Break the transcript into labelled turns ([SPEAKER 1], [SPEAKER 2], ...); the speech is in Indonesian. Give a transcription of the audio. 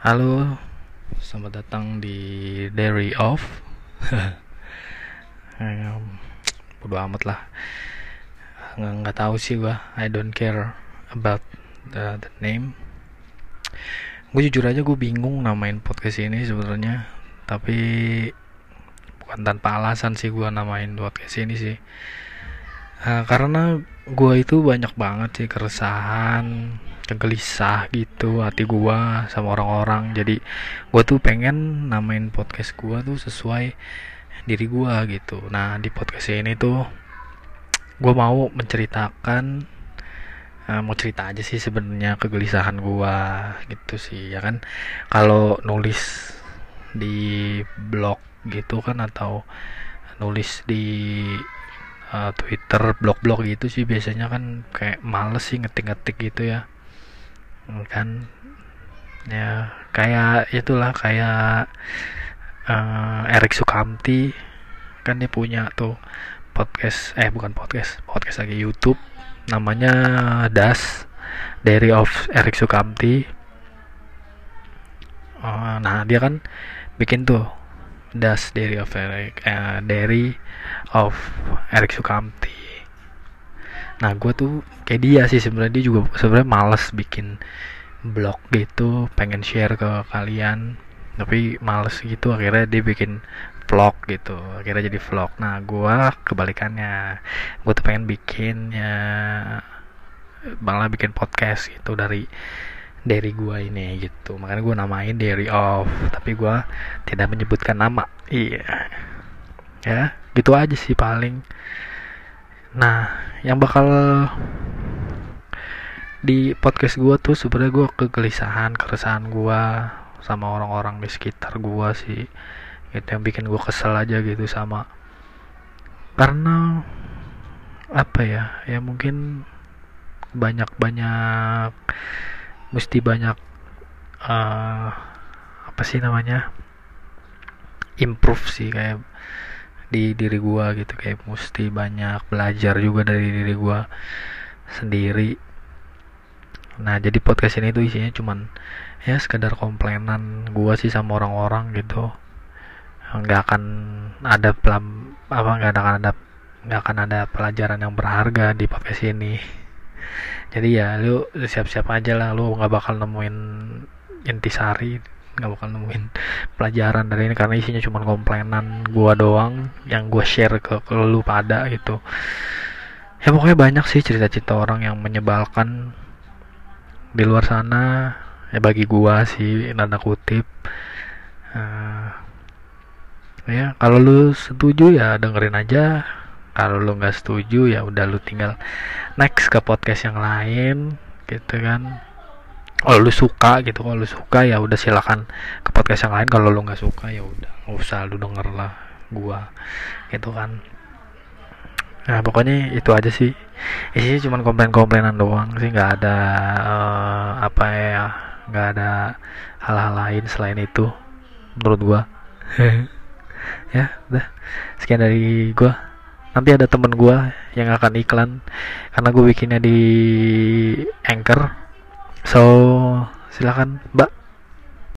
[SPEAKER 1] Halo, selamat datang di Dairy of. Em, Bodo amat lah. Nggak, nggak tahu sih gua. I don't care about the, the name. Gue jujur aja gue bingung namain podcast ini sebenarnya. Tapi bukan tanpa alasan sih gua namain podcast ini sih. Eh, karena gua itu banyak banget sih keresahan, kegelisah gitu hati gua sama orang-orang. Jadi gua tuh pengen namain podcast gua tuh sesuai diri gua gitu. Nah, di podcast ini tuh gua mau menceritakan eh, mau cerita aja sih sebenarnya kegelisahan gua gitu sih ya kan. Kalau nulis di blog gitu kan atau nulis di uh, Twitter blog-blog gitu sih biasanya kan kayak males sih ngetik-ngetik gitu ya kan? Ya kayak itulah kayak uh, Erik Sukamti kan dia punya tuh podcast eh bukan podcast podcast lagi YouTube. Namanya Das Diary of Erik Sukamti. Uh, nah dia kan bikin tuh Das Diary of Eric eh, Diary of Erik Sukamti nah gue tuh kayak dia sih sebenarnya. Dia juga sebenarnya males bikin blog gitu pengen share ke kalian. Tapi males gitu akhirnya dia bikin vlog gitu akhirnya jadi vlog. Nah gue kebalikannya. Gue tuh pengen bikin ya malah bikin podcast gitu dari dari gua ini gitu. Makanya gue namain Diary of tapi gua tidak menyebutkan nama. Iya. Ya gitu aja sih paling nah yang bakal di podcast gua tuh sebenarnya gua kegelisahan keresahan gua sama orang-orang di sekitar gua sih. Itu yang bikin gua kesel aja gitu sama karena apa ya ya mungkin banyak-banyak mesti banyak eh, apa sih namanya improve sih kayak di diri gua gitu kayak mesti banyak belajar juga dari diri gua sendiri. Nah jadi podcast ini tuh isinya cuman ya sekedar komplainan gua sih sama orang-orang gitu. Nggak akan ada pelam apa nggak akan ada nggak akan ada pelajaran yang berharga di podcast ini. Jadi ya lu siap-siap aja lah lu nggak bakal nemuin intisari nggak bakal nemuin pelajaran dari ini karena isinya cuma komplainan gua doang yang gua share ke, ke lu pada gitu. Ya pokoknya banyak sih cerita-cerita orang yang menyebalkan di luar sana. Ya bagi gua sih tanda kutip. Eh, ya kalau lu setuju ya dengerin aja. Kalau lu nggak setuju ya udah lu tinggal next ke podcast yang lain gitu kan kalau lu suka gitu kalau lu suka ya udah silakan ke podcast yang lain. Kalau lu nggak suka ya udah nggak usah lu denger lah gua gitu kan. Nah pokoknya itu aja sih. Isinya cuma komplain-komplainan doang sih nggak ada eh, apa ya nggak ada hal-hal lain selain itu menurut gua. Ya udah. Sekian dari gua. Nanti ada temen gua yang akan iklan karena gue bikinnya di anchor so silakan mbak